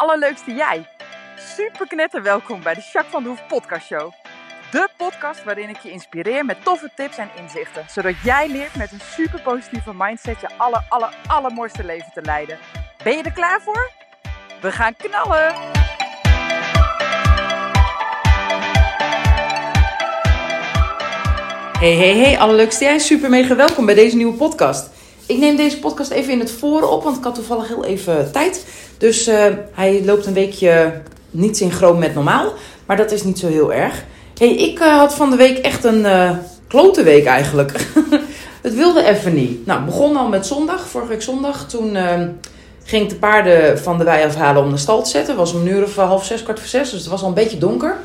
allerleukste jij. Super knetter welkom bij de Jacques van de Hoef podcast show. De podcast waarin ik je inspireer met toffe tips en inzichten. Zodat jij leert met een super positieve mindset je aller, aller, allermooiste leven te leiden. Ben je er klaar voor? We gaan knallen! Hey, hey, hey, allerleukste jij. Super mega welkom bij deze nieuwe podcast. Ik neem deze podcast even in het voren op, want ik had toevallig heel even tijd. Dus uh, hij loopt een weekje niet synchroon met normaal, maar dat is niet zo heel erg. Hey, ik uh, had van de week echt een uh, klote week eigenlijk. het wilde even niet. Nou, begon al met zondag, vorige week zondag. Toen ging ik de paarden van de wei afhalen om de stal te zetten. Het was om een uur of half zes, kwart voor zes, dus het was al een beetje donker.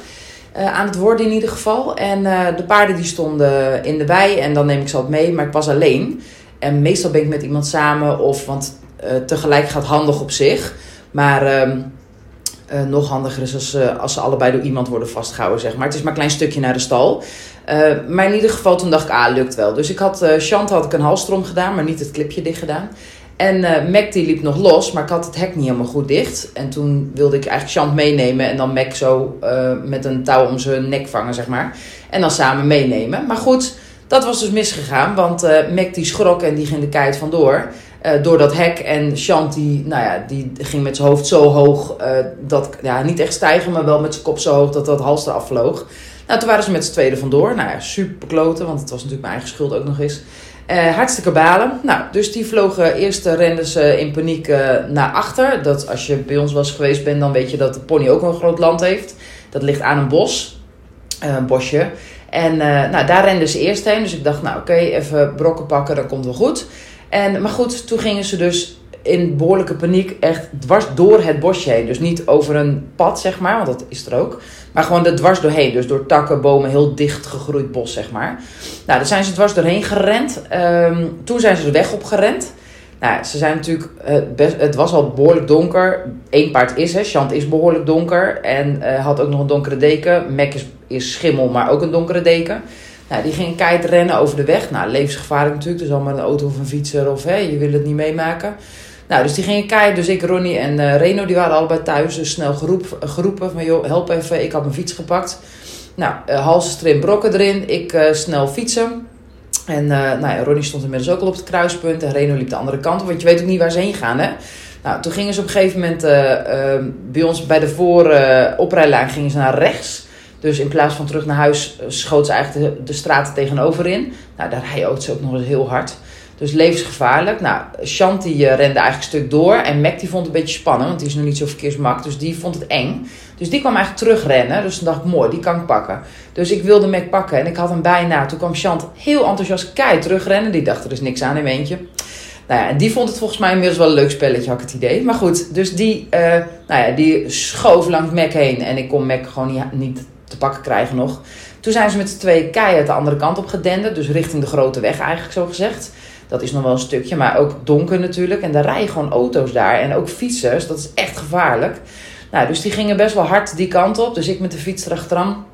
Aan het worden in ieder geval. En de paarden die stonden in de wei en dan neem ik ze altijd mee, maar ik was alleen. En meestal ben ik met iemand samen of, want uh, tegelijk gaat handig op zich. Maar um, nog handiger is als, als ze allebei door iemand worden vastgehouden, zeg maar. Het is maar een klein stukje naar de stal. maar in ieder geval, toen dacht ik, ah, lukt wel. Dus ik had, Chant had ik een halstrom gedaan, maar niet het clipje dicht gedaan. En Mac die liep nog los, maar ik had het hek niet helemaal goed dicht. En toen wilde ik eigenlijk Chant meenemen en dan Mac zo met een touw om zijn nek vangen, zeg maar. En dan samen meenemen. Maar goed, dat was dus misgegaan, want uh, Mac die schrok en die ging de keit vandoor. door dat hek. En Chant die, nou ja, die ging met zijn hoofd zo hoog, dat, ja, niet echt stijgen, maar wel met zijn kop zo hoog dat dat hals eraf vloog. Nou, toen waren ze met z'n tweede vandoor. Nou ja, super kloten, want het was natuurlijk mijn eigen schuld ook nog eens. Uh, hartstikke balen. Nou, dus die vlogen eerst, uh, renden ze in paniek uh, naar achter. Dat als je bij ons was geweest bent, dan weet je dat de pony ook een groot land heeft. Dat ligt aan een bos, een bosje. En nou, daar renden ze eerst heen. Dus ik dacht, nou oké, even brokken pakken, dan komt wel goed. En, maar goed, toen gingen ze dus in behoorlijke paniek echt dwars door het bosje heen. Dus niet over een pad, zeg maar, want dat is er ook. Maar gewoon er dwars doorheen. Dus door takken, bomen, heel dicht gegroeid bos, zeg maar. Nou, daar zijn ze dwars doorheen gerend. Um, toen zijn ze de weg opgerend. Nou, ze zijn natuurlijk, uh, best, het was al behoorlijk donker. Eén paard is, hè, Chant is behoorlijk donker. En uh, had ook nog een donkere deken. Mac is, is schimmel, maar ook een donkere deken. Nou, die ging keihard rennen over de weg. Nou, levensgevaarlijk natuurlijk. Dus allemaal een auto of een fietser of hè, je wil het niet meemaken. Nou, dus die gingen keihard. Dus ik, Ronnie en uh, Reno, die waren allebei thuis. Dus snel geroep, geroepen van, joh, help even. Ik had mijn fiets gepakt. Nou, uh, halsenstream brokken erin. Ik snel fietsen. En uh, nou Ronnie stond inmiddels ook al op het kruispunt. En Reno liep de andere kant op. Want je weet ook niet waar ze heen gaan, hè. Nou, toen gingen ze op een gegeven moment bij ons bij de vooroprijlijn gingen ze naar rechts. Dus in plaats van terug naar huis schoot ze eigenlijk de, straat tegenover in. Nou, daar rijden ze ook nog eens heel hard. Dus levensgevaarlijk. Nou, Shanti rende eigenlijk een stuk door. En Mac vond het een beetje spannend, want die is nog niet zo verkeersmak. Dus die vond het eng. Dus die kwam eigenlijk terugrennen. Dus toen dacht ik, mooi, die kan ik pakken. Dus ik wilde Mac pakken en ik had hem bijna. Toen kwam Chant heel enthousiast kei terugrennen. Die dacht, er is niks aan in eentje. Nou ja, en die vond het volgens mij inmiddels wel een leuk spelletje, had ik het idee. Maar goed, dus die, uh, nou ja, die schoof langs Mac heen. En ik kon Mac gewoon niet, te pakken krijgen nog. Toen zijn ze met z'n twee keihard de andere kant op gedenderd. Dus richting de grote weg eigenlijk zo gezegd. Dat is nog wel een stukje, maar ook donker natuurlijk. En daar rijden gewoon auto's daar en ook fietsers. Dat is echt gevaarlijk. Nou, dus die gingen best wel hard die kant op. Dus ik met de fiets erachteraan.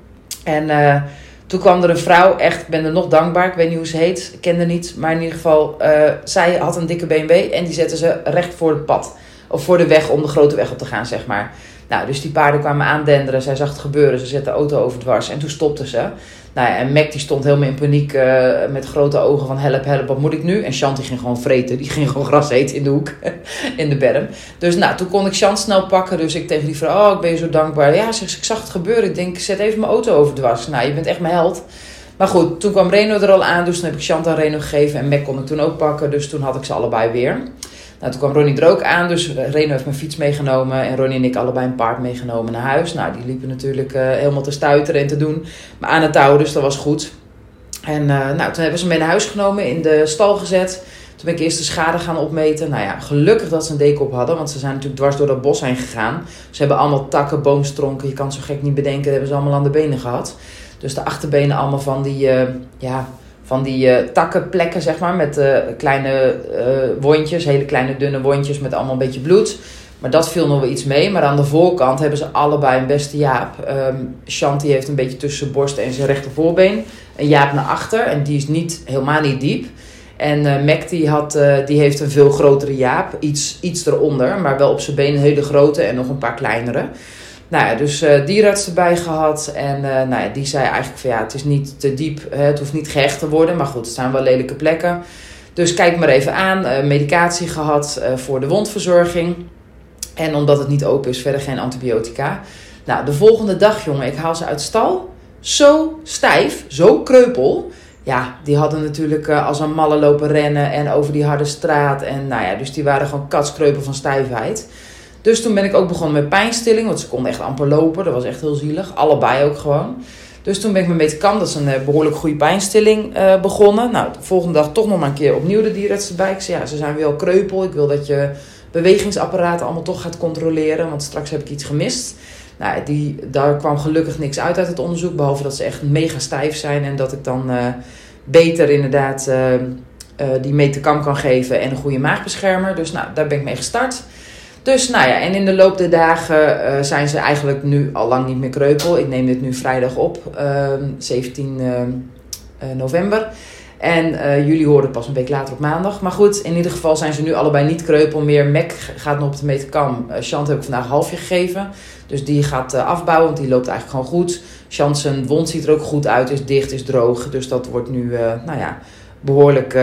En uh, toen kwam er een vrouw, echt, ik ben er nog dankbaar. Ik weet niet hoe ze heet, ik ken haar niet. Maar in ieder geval, uh, zij had een dikke BMW en die zette ze recht voor het pad. Of voor de weg om de grote weg op te gaan, zeg maar. Nou, dus die paarden kwamen aandenderen. Zij zag het gebeuren. Ze zette de auto over dwars. En toen stopte ze. Nou ja, en Mac die stond helemaal in paniek uh, met grote ogen van help, help, wat moet ik nu? En Chant die ging gewoon vreten. Die ging gewoon gras eten in de hoek, in de berm. Dus nou, toen kon ik Chant snel pakken. Dus ik tegen die vrouw, oh, ik ben je zo dankbaar. Ja, zeg, ik zag het gebeuren. Ik denk, zet even mijn auto over dwars. Nou, je bent echt mijn held. Maar goed, toen kwam Reno er al aan. Dus toen heb ik Chant aan Reno gegeven. En Mac kon ik toen ook pakken. Dus toen had ik ze allebei weer. Nou, toen kwam Ronnie er ook aan, dus Reno heeft mijn fiets meegenomen en Ronnie en ik allebei een paard meegenomen naar huis. Nou, die liepen natuurlijk uh, helemaal te stuiteren en te doen, maar aan het touw, dus dat was goed. En uh, nou, toen hebben ze me mee naar huis genomen, in de stal gezet. Toen ben ik eerst de schade gaan opmeten. Nou ja, gelukkig dat ze een deken op hadden, want ze zijn natuurlijk dwars door dat bos heen gegaan. Ze hebben allemaal takken, boomstronken, je kan zo gek niet bedenken, dat hebben ze allemaal aan de benen gehad. Dus de achterbenen allemaal van die, uh, ja, van die uh, takkenplekken, zeg maar, met uh, kleine uh, wondjes, hele kleine dunne wondjes met allemaal een beetje bloed. Maar dat viel nog wel iets mee. Maar aan de voorkant hebben ze allebei een beste Jaap. Um, Shanti heeft een beetje tussen zijn borst en zijn rechtervoorbeen. Een Jaap naar achter en die is niet, helemaal niet diep. En uh, Mac die, had, die heeft een veel grotere jaap, iets, iets eronder, maar wel op zijn been een hele grote en nog een paar kleinere. Nou ja, dus uh, dierenarts erbij gehad. En uh, nou ja, die zei eigenlijk van ja, het is niet te diep. Het hoeft niet gehecht te worden. Maar goed, het zijn wel lelijke plekken. Dus kijk maar even aan. Uh, medicatie gehad voor de wondverzorging. En omdat het niet open is, verder geen antibiotica. Nou, de volgende dag, jongen, ik haal ze uit stal. Zo stijf, zo kreupel. Ja, die hadden natuurlijk als een malle lopen rennen en over die harde straat. En nou ja, dus die waren gewoon katskreupel van stijfheid. Dus toen ben ik ook begonnen met pijnstilling, want ze konden echt amper lopen. Dat was echt heel zielig. Allebei ook gewoon. Dus toen ben ik met Metacam, dat is een eh, behoorlijk goede pijnstilling, uh, begonnen. Nou, de volgende dag toch nog maar een keer opnieuw de dierenarts erbij. Ik zei, ja, ze zijn wel kreupel. Ik wil dat je bewegingsapparaat allemaal toch gaat controleren, want straks heb ik iets gemist. Nou, die, daar kwam gelukkig niks uit uit het onderzoek, behalve dat ze echt mega stijf zijn en dat ik dan uh, beter inderdaad die Metacam kan geven en een goede maagbeschermer. Dus nou, daar ben ik mee gestart. Dus nou ja, en in de loop der dagen uh, zijn ze eigenlijk nu al lang niet meer kreupel. Ik neem dit nu vrijdag op, uh, 17 uh, november. En uh, jullie horen het pas een week later op maandag. Maar goed, in ieder geval zijn ze nu allebei niet kreupel meer. Mac gaat nog op de meterkam. Chant heb ik vandaag een halfje gegeven. Dus die gaat afbouwen, want die loopt eigenlijk gewoon goed. Chant zijn wond ziet er ook goed uit, is dicht, is droog. Dus dat wordt nu, nou ja, behoorlijk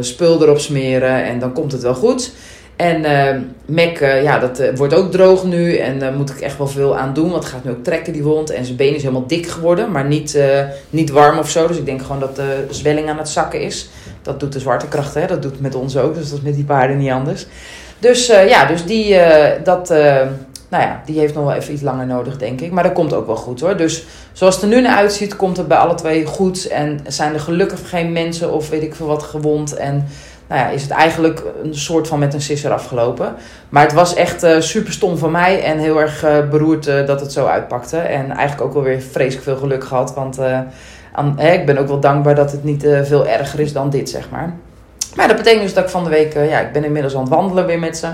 spul erop smeren. En dan komt het wel goed. En uh, Mac, uh, ja, dat uh, wordt ook droog nu. En daar moet ik echt wel veel aan doen. Want het gaat nu ook trekken, die wond. En zijn been is helemaal dik geworden. Maar niet, niet warm of zo. Dus ik denk gewoon dat de zwelling aan het zakken is. Dat doet de zwaartekracht, hè. Dat doet met ons ook. Dus dat is met die paarden niet anders. Dus ja, dus die, dat, nou ja, die heeft nog wel even iets langer nodig, denk ik. Maar dat komt ook wel goed, hoor. Dus zoals het er nu naar uitziet, komt het bij alle twee goed. En zijn er gelukkig geen mensen of weet ik veel wat gewond. En nou ja, is het eigenlijk een soort van met een sisser afgelopen. Maar het was echt uh, super stom van mij en heel erg uh, beroerd uh, dat het zo uitpakte. En eigenlijk ook wel weer vreselijk veel geluk gehad. Want aan, hè, ik ben ook wel dankbaar dat het niet veel erger is dan dit, zeg maar. Maar dat betekent dus dat ik van de week, ja, ik ben inmiddels aan het wandelen weer met ze.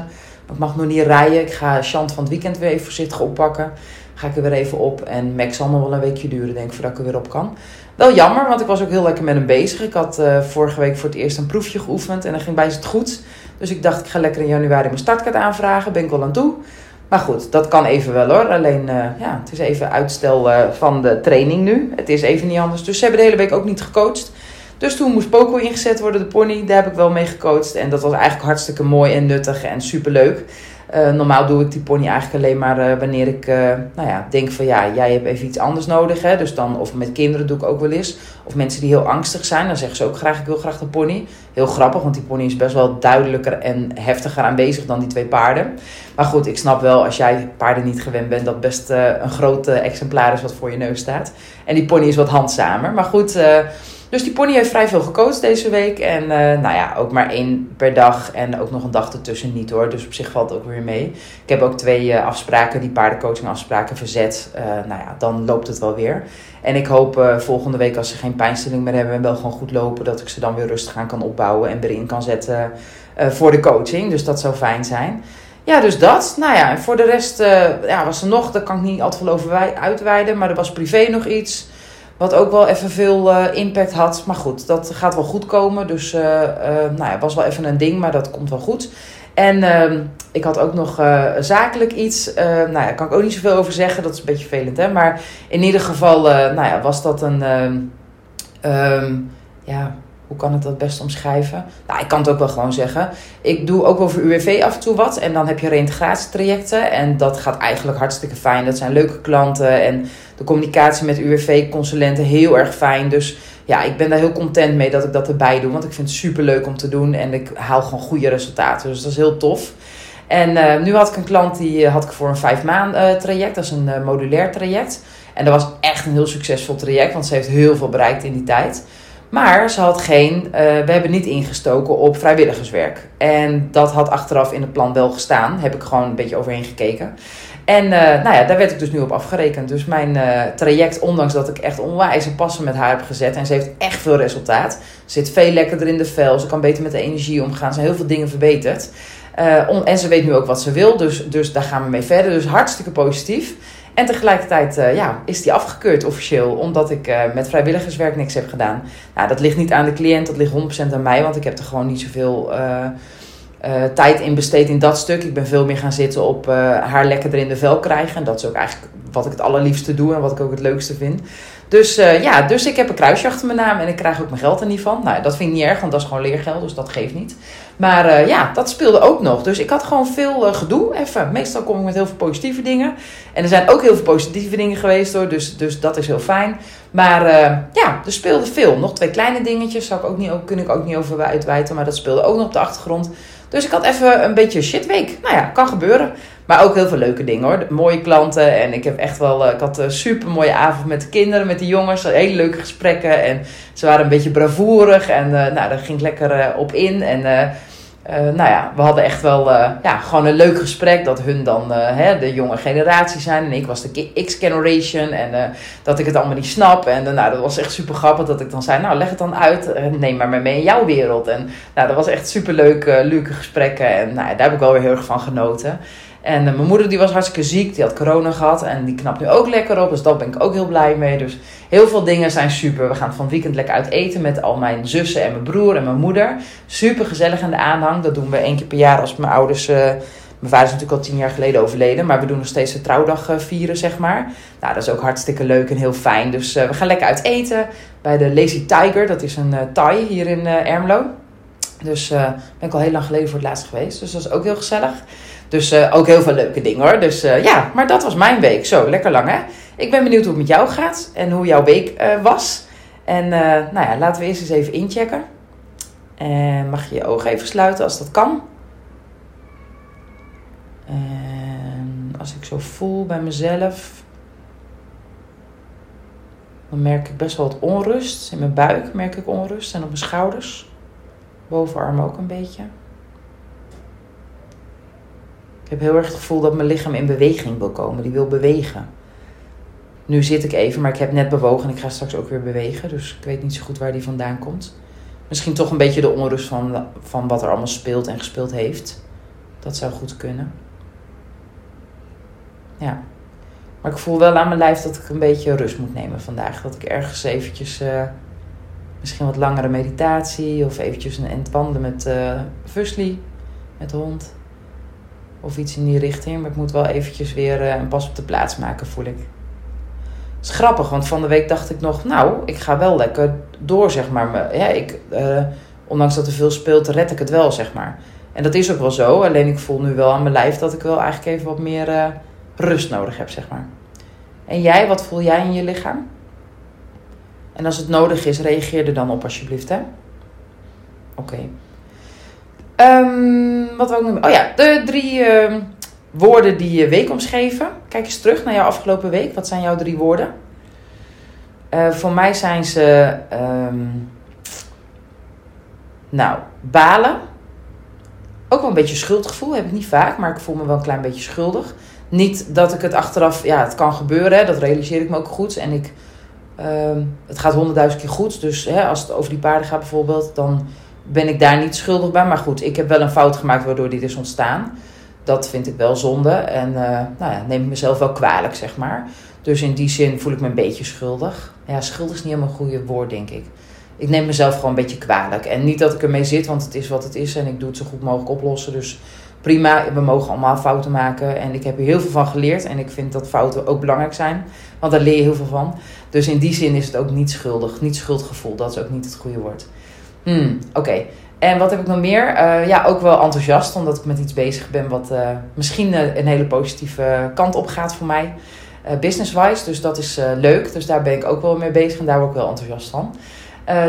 ik mag nog niet rijden. Ik ga Chant van het weekend weer even voorzichtig oppakken. Ga ik er weer even op. En Max zal nog wel een weekje duren, denk ik, voordat ik er weer op kan. Wel jammer, want ik was ook heel lekker met hem bezig. Ik had uh, vorige week voor het eerst een proefje geoefend en dan ging bij het goed. Dus ik dacht, ik ga lekker in januari mijn startkaart aanvragen. Ben ik wel aan toe. Maar goed, dat kan even wel hoor. Alleen, uh, ja, het is even uitstel uh, van de training nu. Het is even niet anders. Dus ze hebben de hele week ook niet gecoacht. Dus toen moest Poco ingezet worden, de pony. Daar heb ik wel mee gecoacht. En dat was eigenlijk hartstikke mooi en nuttig en superleuk. Uh, normaal doe ik die pony eigenlijk alleen maar uh, wanneer ik uh, nou ja, denk van ja, jij hebt even iets anders nodig. Hè? Dus dan, of met kinderen doe ik ook wel eens. Of mensen die heel angstig zijn, dan zeggen ze ook graag ik wil graag een pony. Heel grappig, want die pony is best wel duidelijker en heftiger aanwezig dan die twee paarden. Maar goed, ik snap wel als jij paarden niet gewend bent, dat best een groot exemplaar is wat voor je neus staat. En die pony is wat handzamer. Maar goed dus die pony heeft vrij veel gecoacht deze week. En uh, nou ja, ook maar één per dag. En ook nog een dag ertussen niet hoor. Dus op zich valt het ook weer mee. Ik heb ook twee uh, afspraken, die paardencoaching afspraken verzet. Uh, nou ja, dan loopt het wel weer. En ik hoop volgende week als ze geen pijnstilling meer hebben en wel gewoon goed lopen, dat ik ze dan weer rustig aan kan opbouwen en weer in kan zetten voor de coaching. Dus dat zou fijn zijn. Ja, dus dat. Nou ja, en voor de rest ja, was er nog, daar kan ik niet al te veel over uitweiden, maar er was privé nog iets. Wat ook wel even veel uh, impact had. Maar goed, dat gaat wel goed komen. Dus uh, nou ja, was wel even een ding, maar dat komt wel goed. En ehm, ik had ook nog zakelijk iets. nou ja, kan ik ook niet zoveel over zeggen. Dat is een beetje vervelend, hè. Maar in ieder geval nou ja, was dat een... Um, ja, hoe kan ik dat best omschrijven? Nou, ik kan het ook wel gewoon zeggen. Ik doe ook voor UWV af en toe wat. En dan heb je reintegratietrajecten. En dat gaat eigenlijk hartstikke fijn. Dat zijn leuke klanten. En de communicatie met UWV-consulenten heel erg fijn. Dus ja, ik ben daar heel content mee dat ik dat erbij doe. Want ik vind het super leuk om te doen. En ik haal gewoon goede resultaten. Dus dat is heel tof. En uh, nu had ik een klant die uh, had ik voor een vijf maand uh, traject. Dat is een modulair traject. En dat was echt een heel succesvol traject. Want ze heeft heel veel bereikt in die tijd. Maar ze had geen, uh, we hebben niet ingestoken op vrijwilligerswerk. En dat had achteraf in het plan wel gestaan. Heb ik gewoon een beetje overheen gekeken. En uh, nou ja, daar werd ik dus nu op afgerekend. Dus mijn uh, traject, ondanks dat ik echt onwijs een passen met haar heb gezet. En ze heeft echt veel resultaat. Ze zit veel lekkerder in de vel. Ze kan beter met de energie omgaan. Er zijn heel veel dingen verbeterd. En ze weet nu ook wat ze wil. Dus, dus daar gaan we mee verder. Dus hartstikke positief. En tegelijkertijd ja, is die afgekeurd officieel, omdat ik met vrijwilligerswerk niks heb gedaan. Nou, dat ligt niet aan de cliënt, dat ligt 100% aan mij, want ik heb er gewoon niet zoveel tijd in besteed in dat stuk. Ik ben veel meer gaan zitten op haar lekkerder in de vel krijgen. En dat is ook eigenlijk wat ik het allerliefste doe en wat ik ook het leukste vind. Dus uh, ja, dus ik heb een kruisje achter mijn naam en ik krijg ook mijn geld er niet van. Nou, dat vind ik niet erg, want dat is gewoon leergeld, dus dat geeft niet. Maar uh, ja, dat speelde ook nog. Dus ik had gewoon veel uh, gedoe, even. Meestal kom ik met heel veel positieve dingen. En er zijn ook heel veel positieve dingen geweest hoor, dus, dus dat is heel fijn. Maar ja, er speelde veel. Nog twee kleine dingetjes, zou ik ook niet, kun ik ook niet over uitwijten, maar dat speelde ook nog op de achtergrond. Dus ik had even een beetje shitweek. Nou ja, kan gebeuren. Maar ook heel veel leuke dingen hoor. Mooie klanten. En ik heb echt wel. Ik had een super mooie avond met de kinderen, met de jongens. Hele leuke gesprekken. En ze waren een beetje bravoerig. En nou, daar ging ik lekker op in. En uh, nou ja, we hadden echt wel ja, gewoon een leuk gesprek. Dat hun dan hè, de jonge generatie zijn. En ik was de X-generation. En dat ik het allemaal niet snap. En nou, dat was echt super grappig. Dat ik dan zei, nou leg het dan uit. neem maar mee in jouw wereld. En nou, dat was echt super leuk, leuke gesprekken. En nou, daar heb ik wel weer heel erg van genoten. En uh, mijn moeder die was hartstikke ziek, die had corona gehad en die knapt nu ook lekker op. Dus daar ben ik ook heel blij mee. Dus heel veel dingen zijn super. We gaan van weekend lekker uit eten met al mijn zussen en mijn broer en mijn moeder. Super gezellig in de aanhang. Dat doen we één keer per jaar als mijn ouders... Uh, mijn vader is natuurlijk al tien jaar geleden overleden, maar we doen nog steeds de trouwdag uh, vieren, zeg maar. Nou, dat is ook hartstikke leuk en heel fijn. Dus we gaan lekker uit eten bij de Lazy Tiger. Dat is een Thai hier in Ermelo. Dus ben ik al heel lang geleden voor het laatst geweest. Dus dat is ook heel gezellig. Dus uh, ook heel veel leuke dingen hoor. Dus uh, ja, maar dat was mijn week. Zo, lekker lang hè. Ik ben benieuwd hoe het met jou gaat en hoe jouw week uh, was. En nou ja, laten we eerst eens even inchecken. En mag je je ogen even sluiten als dat kan. En als ik zo voel bij mezelf, dan merk ik best wel wat onrust. In mijn buik merk ik onrust en op mijn schouders. Bovenarm ook een beetje. Ik heb heel erg het gevoel dat mijn lichaam in beweging wil komen. Die wil bewegen. Nu zit ik even, maar ik heb net bewogen en ik ga straks ook weer bewegen. Dus ik weet niet zo goed waar die vandaan komt. Misschien toch een beetje de onrust van, van wat er allemaal speelt en gespeeld heeft. Dat zou goed kunnen. Ja. Maar ik voel wel aan mijn lijf dat ik een beetje rust moet nemen vandaag. Dat ik ergens eventjes... Uh, misschien wat langere meditatie. Of eventjes een end wandelen met uh, Fusli. Met de hond. Of iets in die richting. Maar ik moet wel eventjes weer uh, een pas op de plaats maken, voel ik. Het is grappig, want van de week dacht ik nog... Nou, ik ga wel lekker door, zeg maar. Ja, ik, uh, ondanks dat er veel speelt, red ik het wel, zeg maar. En dat is ook wel zo. Alleen ik voel nu wel aan mijn lijf dat ik wel eigenlijk even wat meer uh, rust nodig heb, zeg maar. En jij, wat voel jij in je lichaam? En als het nodig is, reageer er dan op alsjeblieft, hè? Oké. Um, wat wil ik noemen? Oh ja, de drie uh, woorden die je week omschreven. Kijk eens terug naar jouw afgelopen week. Wat zijn jouw drie woorden? Uh, voor mij zijn ze. Um, nou, balen. Ook wel een beetje schuldgevoel. Heb ik niet vaak, maar ik voel me wel een klein beetje schuldig. Niet dat ik het achteraf. Ja, het kan gebeuren. Dat realiseer ik me ook goed. En ik. Het gaat honderdduizend keer goed. Dus hè, als het over die paarden gaat bijvoorbeeld, dan ben ik daar niet schuldig bij. Maar goed, ik heb wel een fout gemaakt waardoor dit is ontstaan. Dat vind ik wel zonde. En uh, nou ja, neem ik mezelf wel kwalijk, zeg maar. Dus in die zin voel ik me een beetje schuldig. Ja, schuldig is niet helemaal een goede woord, denk ik. Ik neem mezelf gewoon een beetje kwalijk. En niet dat ik ermee zit, want het is wat het is. En ik doe het zo goed mogelijk oplossen. Dus prima, we mogen allemaal fouten maken. En ik heb hier heel veel van geleerd. En ik vind dat fouten ook belangrijk zijn. Want daar leer je heel veel van. Dus in die zin is het ook niet schuldig. Niet schuldgevoel, dat is ook niet het goede woord. Hmm, Oké. En wat heb ik nog meer? Uh, ja, ook wel enthousiast, omdat ik met iets bezig ben wat uh, misschien uh, een hele positieve kant op gaat voor mij. Business-wise, dus dat is leuk. Dus daar ben ik ook wel mee bezig en daar word ik wel enthousiast van.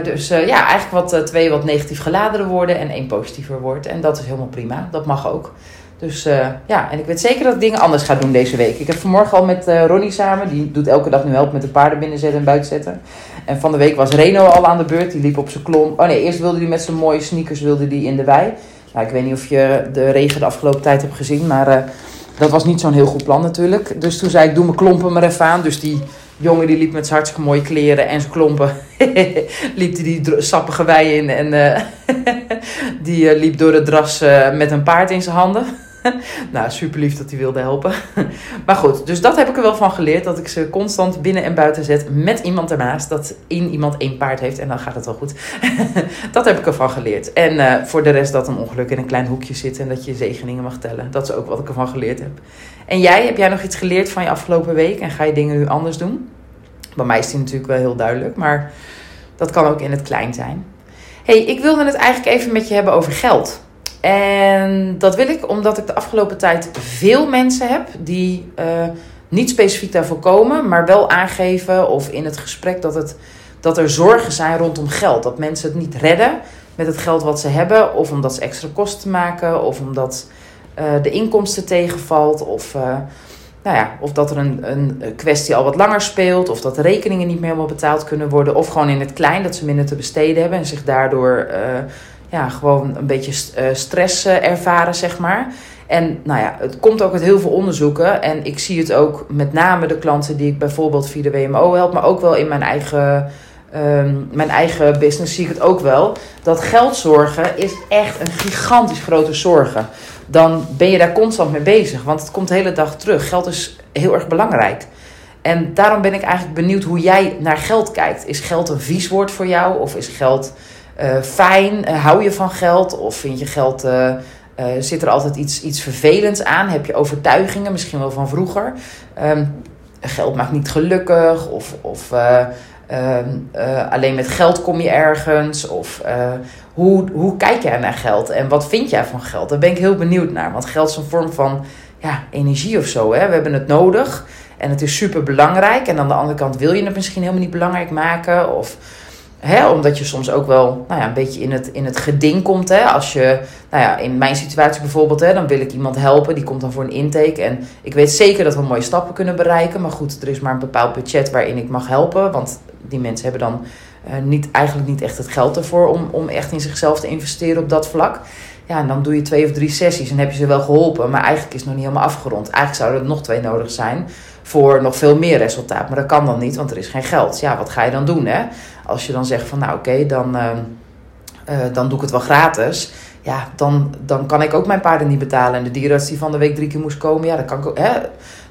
dus ja, eigenlijk wat, twee wat negatief geladene woorden en één positiever woord. En dat is helemaal prima. Dat mag ook. Dus ja, en ik weet zeker dat ik dingen anders ga doen deze week. Ik heb vanmorgen al met Ronnie samen, die doet elke dag nu help met de paarden binnenzetten en buitenzetten. En van de week was Reno al aan de beurt. Die liep op zijn klom. Oh nee, eerst wilde hij met zijn mooie sneakers wilde die in de wei. Nou, ik weet niet of je de regen de afgelopen tijd hebt gezien. Maar uh, dat was niet zo'n heel goed plan natuurlijk. Dus toen zei ik, doe mijn klompen maar even aan. Dus die jongen die liep met zijn hartstikke mooie kleren en zijn klompen. liep die, die sappige wei in. En uh, die uh, liep door het dras met een paard in zijn handen. nou, super lief dat hij wilde helpen. maar goed, dus dat heb ik er wel van geleerd. Dat ik ze constant binnen en buiten zet met iemand ernaast. Dat in iemand één paard heeft en dan gaat het wel goed. dat heb ik ervan geleerd. En uh, voor de rest dat een ongeluk in een klein hoekje zit en dat je zegeningen mag tellen. Dat is ook wat ik ervan geleerd heb. En jij, heb jij nog iets geleerd van je afgelopen week en ga je dingen nu anders doen? Bij mij is die natuurlijk wel heel duidelijk, maar dat kan ook in het klein zijn. hey, ik wilde het eigenlijk even met je hebben over geld. En dat wil ik omdat ik de afgelopen tijd veel mensen heb die uh, niet specifiek daarvoor komen, maar wel aangeven of in het gesprek dat, het, dat er zorgen zijn rondom geld. Dat mensen het niet redden met het geld wat ze hebben, of omdat ze extra kosten maken, of omdat uh, de inkomsten tegenvalt, of, uh, nou ja, of dat er een, een kwestie al wat langer speelt, of dat de rekeningen niet meer helemaal betaald kunnen worden, of gewoon in het klein dat ze minder te besteden hebben en zich daardoor ja, gewoon een beetje eh, stress eh, ervaren, zeg maar. En nou ja, het komt ook uit heel veel onderzoeken. En ik zie het ook met name de klanten die ik bijvoorbeeld via de WMO help, maar ook wel in mijn eigen, um, mijn eigen business zie ik het ook wel. Dat geldzorgen is echt een gigantisch grote zorgen. Dan ben je daar constant mee bezig, want het komt de hele dag terug. Geld is heel erg belangrijk. En daarom ben ik eigenlijk benieuwd hoe jij naar geld kijkt. Is geld een vies woord voor jou? Of is geld fijn? Uh, hou je van geld? Of vind je geld. Uh, zit er altijd iets, iets vervelends aan? Heb je overtuigingen, misschien wel van vroeger? Um, geld maakt niet gelukkig. Of, of um, alleen met geld kom je ergens. Of hoe, hoe kijk jij naar geld? En wat vind jij van geld? Daar ben ik heel benieuwd naar. Want geld is een vorm van ja, energie of zo. Hè? We hebben het nodig. En het is super belangrijk. En aan de andere kant wil je het misschien helemaal niet belangrijk maken. Of Hè, omdat je soms ook wel nou ja, een beetje in het, in het geding komt. Hè? Als je, nou ja, in mijn situatie bijvoorbeeld, hè, dan wil ik iemand helpen. Die komt dan voor een intake. En ik weet zeker dat we mooie stappen kunnen bereiken. Maar goed, er is maar een bepaald budget waarin ik mag helpen. Want die mensen hebben dan uh, niet, eigenlijk niet echt het geld ervoor om, om echt in zichzelf te investeren op dat vlak. Ja, en dan doe je twee of drie sessies en heb je ze wel geholpen. Maar eigenlijk is het nog niet helemaal afgerond. Eigenlijk zouden er nog twee nodig zijn voor nog veel meer resultaat. Maar dat kan dan niet, want er is geen geld. Ja, wat ga je dan doen? Hè? Als je dan zegt van nou oké, dan, uh, uh, dan doe ik het wel gratis. Ja, dan, dan kan ik ook mijn paarden niet betalen. En de dierenarts die van de week drie keer moest komen, ja, dat kan ik ook. Hè?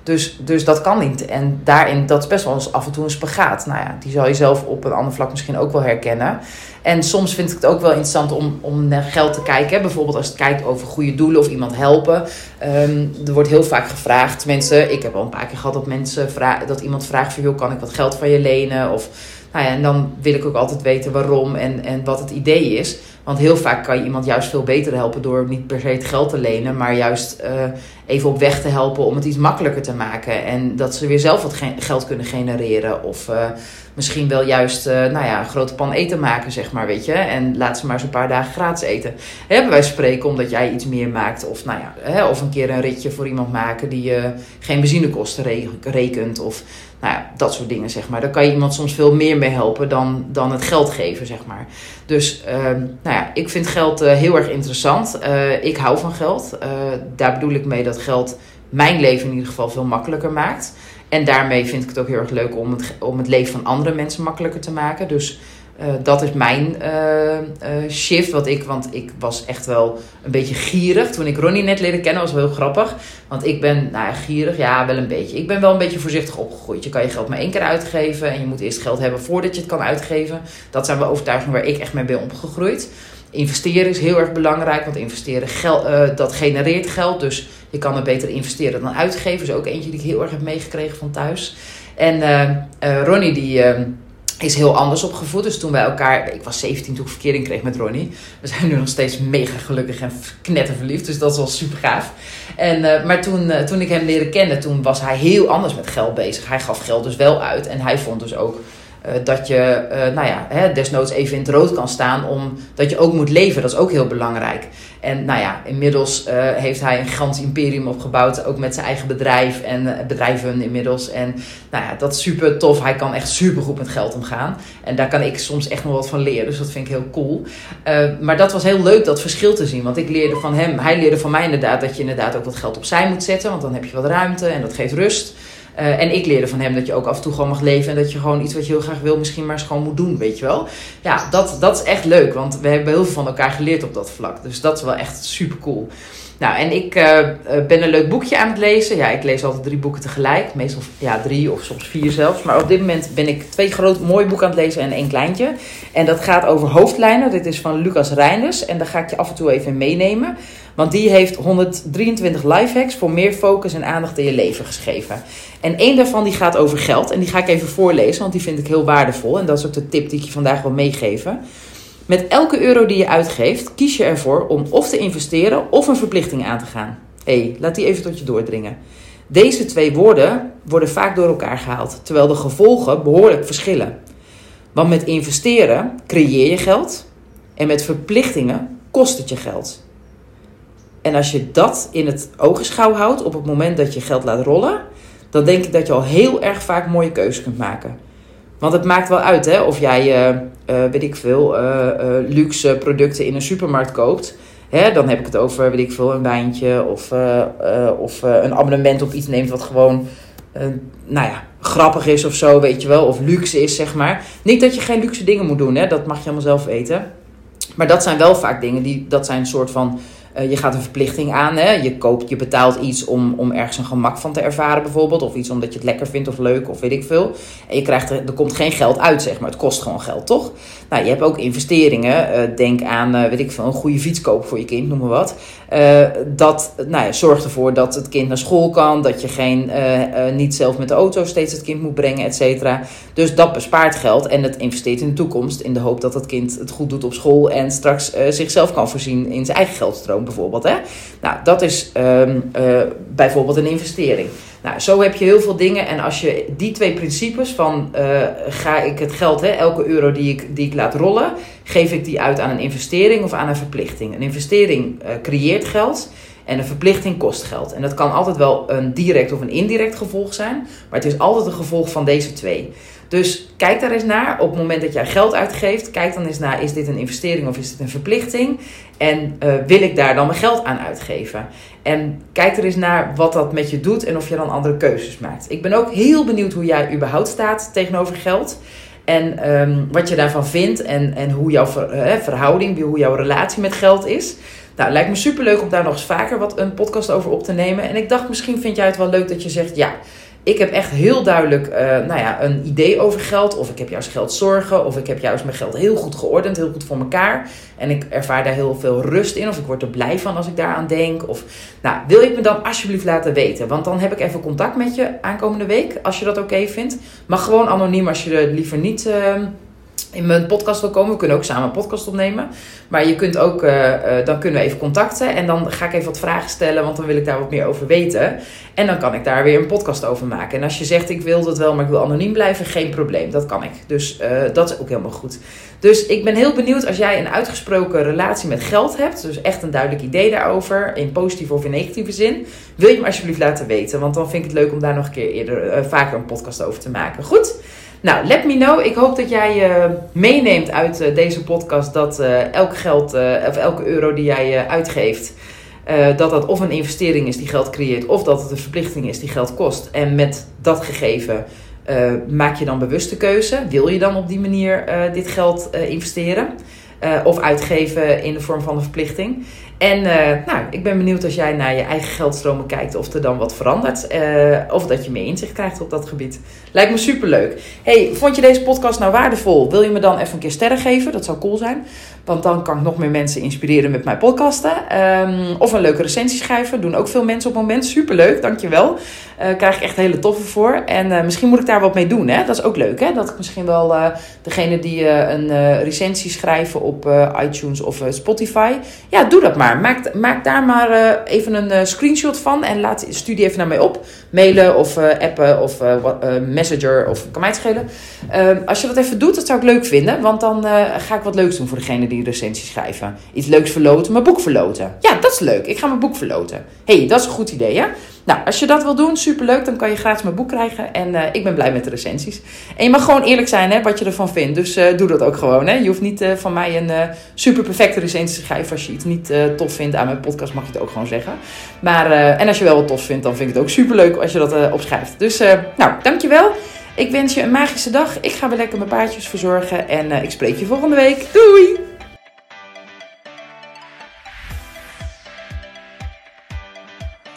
Dus, dus dat kan niet. En daarin, dat is best wel eens af en toe een spagaat. Nou ja, die zal je zelf op een ander vlak misschien ook wel herkennen. En soms vind ik het ook wel interessant om, om naar geld te kijken. Bijvoorbeeld als het kijkt over goede doelen of iemand helpen. Um, er wordt heel vaak gevraagd. Mensen, ik heb al een paar keer gehad dat mensen vragen, dat iemand vraagt van joh, kan ik wat geld van je lenen? Of nou ja, en dan wil ik ook altijd weten waarom en, en wat het idee is. Want heel vaak kan je iemand juist veel beter helpen door niet per se het geld te lenen, maar juist uh, even op weg te helpen om het iets makkelijker te maken. En dat ze weer zelf wat geld kunnen genereren. Of uh, misschien wel juist uh, nou ja, een grote pan eten maken, zeg maar, weet je. En laat ze maar eens een paar dagen gratis eten. Hebben wij spreken omdat jij iets meer maakt. Of, nou ja, hè, of een keer een ritje voor iemand maken die geen benzinekosten rekent. Of nou ja, dat soort dingen, zeg maar. Daar kan je iemand soms veel meer mee helpen dan, dan het geld geven, zeg maar. Dus uh, nou ja, ik vind geld uh, heel erg interessant. Uh, ik hou van geld. Uh, daar bedoel ik mee dat geld mijn leven in ieder geval veel makkelijker maakt. En daarmee vind ik het ook heel erg leuk om het, om het leven van andere mensen makkelijker te maken. Dus uh, dat is mijn uh, uh, shift. Wat ik, want ik was echt wel een beetje gierig. Toen ik Ronnie net leerde kennen, was wel heel grappig. Want ik ben, nou ja, gierig, ja, wel een beetje. Ik ben wel een beetje voorzichtig opgegroeid. Je kan je geld maar één keer uitgeven. En je moet eerst geld hebben voordat je het kan uitgeven. Dat zijn wel overtuigingen waar ik echt mee ben opgegroeid. Investeren is heel erg belangrijk. Want investeren, dat genereert geld. Dus je kan er beter investeren dan uitgeven. is ook eentje die ik heel erg heb meegekregen van thuis. En Ronnie, die is heel anders opgevoed. Dus toen wij elkaar, ik was 17 toen ik verkering kreeg met Ronnie. We zijn nu nog steeds mega gelukkig en knetterverliefd. Dus dat is wel super gaaf. En, uh, maar toen, uh, toen ik hem leerde kennen, toen was hij heel anders met geld bezig. Hij gaf geld dus wel uit. En hij vond dus ook uh, dat je, nou ja, hè, desnoods even in het rood kan staan. Omdat je ook moet leven. Dat is ook heel belangrijk. En nou ja, inmiddels uh, heeft hij een gigantisch imperium opgebouwd. Ook met zijn eigen bedrijf en bedrijven inmiddels. En nou ja, dat is super tof. Hij kan echt super goed met geld omgaan. En daar kan ik soms echt nog wat van leren. Dus dat vind ik heel cool. Maar dat was heel leuk, dat verschil te zien. Want ik leerde van hem, hij leerde van mij inderdaad dat je inderdaad ook wat geld opzij moet zetten. Want dan heb je wat ruimte en dat geeft rust. Uh, en ik leerde van hem dat je ook af en toe gewoon mag leven. En dat je gewoon iets wat je heel graag wil, misschien maar gewoon moet doen, weet je wel. Ja, dat, dat is echt leuk. Want we hebben heel veel van elkaar geleerd op dat vlak. Dus dat is wel echt super cool. Nou, en ik uh, ben een leuk boekje aan het lezen. Ja, ik lees altijd drie boeken tegelijk. Meestal ja, drie of soms vier zelfs. Maar op dit moment ben ik twee grote mooie boeken aan het lezen en één kleintje. En dat gaat over hoofdlijnen. Dit is van Lucas Reinders. En daar ga ik je af en toe even meenemen. Want die heeft 123 lifehacks voor meer focus en aandacht in je leven geschreven. En één daarvan die gaat over geld. En die ga ik even voorlezen, want die vind ik heel waardevol. En dat is ook de tip die ik je vandaag wil meegeven. Met elke euro die je uitgeeft, kies je ervoor om of te investeren of een verplichting aan te gaan. Hé, hey, laat die even tot je doordringen. Deze twee woorden worden vaak door elkaar gehaald, terwijl de gevolgen behoorlijk verschillen. Want met investeren creëer je geld en met verplichtingen kost het je geld. En als je dat in het ogenschouw houdt op het moment dat je geld laat rollen, dan denk ik dat je al heel erg vaak mooie keuzes kunt maken. Want het maakt wel uit hè, of jij, uh, weet ik veel, uh, luxe producten in een supermarkt koopt. Hè, dan heb ik het over, weet ik veel, een wijntje of, of een abonnement op iets neemt wat gewoon, nou ja, grappig is of zo, weet je wel. Of luxe is, zeg maar. Niet dat je geen luxe dingen moet doen, hè, dat mag je allemaal zelf weten. Maar dat zijn wel vaak dingen die, dat zijn een soort van je gaat een verplichting aan. Hè? Je, koopt, je betaalt iets om, om ergens een gemak van te ervaren, bijvoorbeeld. Of iets omdat je het lekker vindt of leuk of weet ik veel. En je krijgt er, er komt geen geld uit, zeg maar. Het kost gewoon geld, toch? Nou, je hebt ook investeringen. Uh, denk aan, uh, weet ik veel, een goede fiets kopen voor je kind, noem maar wat. dat nou ja, zorgt ervoor dat het kind naar school kan. Dat je geen, niet zelf met de auto steeds het kind moet brengen, et cetera. Dus dat bespaart geld en het investeert in de toekomst. In de hoop dat het kind het goed doet op school en straks zichzelf kan voorzien in zijn eigen geldstroom bijvoorbeeld. Hè? Nou, dat is um, uh, bijvoorbeeld een investering. Nou, zo heb je heel veel dingen. En als je die twee principes van uh, ga ik het geld, hè, elke euro die ik, die ik laat rollen, geef ik die uit aan een investering of aan een verplichting. Een investering uh, creëert geld. En een verplichting kost geld. En dat kan altijd wel een direct of een indirect gevolg zijn. Maar het is altijd een gevolg van deze twee. Dus kijk daar eens naar. Op het moment dat jij geld uitgeeft, kijk dan eens naar: is dit een investering of is dit een verplichting? En uh, wil ik daar dan mijn geld aan uitgeven? En kijk er eens naar wat dat met je doet en of je dan andere keuzes maakt. Ik ben ook heel benieuwd hoe jij überhaupt staat tegenover geld. En um, wat je daarvan vindt en, en hoe jouw uh, verhouding, hoe jouw relatie met geld is. Nou, lijkt me superleuk om daar nog eens vaker wat een podcast over op te nemen. En ik dacht, misschien vind jij het wel leuk dat je zegt: ja, ik heb echt heel duidelijk uh, nou ja, een idee over geld. Of ik heb juist geld zorgen. Of ik heb juist mijn geld heel goed geordend, heel goed voor elkaar. En ik ervaar daar heel veel rust in. Of ik word er blij van als ik daaraan denk. Of, nou, wil je me dan alsjeblieft laten weten? Want dan heb ik even contact met je aankomende week. Als je dat oké vindt. Mag gewoon anoniem als je er liever niet... Uh, in mijn podcast wil komen. We kunnen ook samen een podcast opnemen. Maar je kunt ook, uh, uh, dan kunnen we even contacten. En dan ga ik even wat vragen stellen, want dan wil ik daar wat meer over weten. En dan kan ik daar weer een podcast over maken. En als je zegt, ik wil dat wel, maar ik wil anoniem blijven, geen probleem. Dat kan ik. Dus uh, dat is ook helemaal goed. Dus ik ben heel benieuwd als jij een uitgesproken relatie met geld hebt. Dus echt een duidelijk idee daarover. In positieve of in negatieve zin. Wil je me alsjeblieft laten weten. Want dan vind ik het leuk om daar nog een keer eerder, vaker een podcast over te maken. Goed? Nou, let me know. Ik hoop dat jij uh, meeneemt uit uh, deze podcast dat uh, elk geld of elke euro die jij uitgeeft, dat dat of een investering is die geld creëert, of dat het een verplichting is die geld kost. En met dat gegeven maak je dan bewuste keuze. Wil je dan op die manier dit geld investeren? of uitgeven in de vorm van een verplichting. En uh, nou, ik ben benieuwd als jij naar je eigen geldstromen kijkt of er dan wat verandert. Uh, of dat je meer inzicht krijgt op dat gebied. Lijkt me superleuk. Hey, vond je deze podcast nou waardevol? Wil je me dan even een keer sterren geven? Dat zou cool zijn. Want dan kan ik nog meer mensen inspireren met mijn podcasten. Um, of een leuke recensie schrijven. Doen ook veel mensen op het moment. Superleuk, dankjewel. Uh, krijg ik echt hele toffe voor. En uh, misschien moet ik daar wat mee doen. Hè? Dat is ook leuk. Hè? Dat ik misschien wel degene die een recensie schrijven op iTunes of Spotify. Ja, doe dat maar. Maak, daar maar even een screenshot van. En laat, stuur die even naar mij op. Mailen of appen of messenger. Of kan mij het schelen. Ehm, als je dat even doet, dat zou ik leuk vinden. Want dan ga ik wat leuks doen voor degene die recensie schrijven. Iets leuks verloten, mijn boek verloten. Ja, dat is leuk. Ik ga mijn boek verloten. hey, dat is een goed idee, hè? Nou, als je dat wil doen, superleuk. Dan kan je gratis mijn boek krijgen. En uh, ik ben blij met de recensies. En je mag gewoon eerlijk zijn, hè, wat je ervan vindt. Dus uh, doe dat ook gewoon, hè. Je hoeft niet uh, van mij een super perfecte recensie te schrijven. Als je iets niet tof vindt aan mijn podcast, mag je het ook gewoon zeggen. Maar, en als je wel wat tof vindt, dan vind ik het ook superleuk als je dat opschrijft. Dus, nou, dankjewel. Ik wens je een magische dag. Ik ga weer lekker mijn paardjes verzorgen. En ik spreek je volgende week. Doei!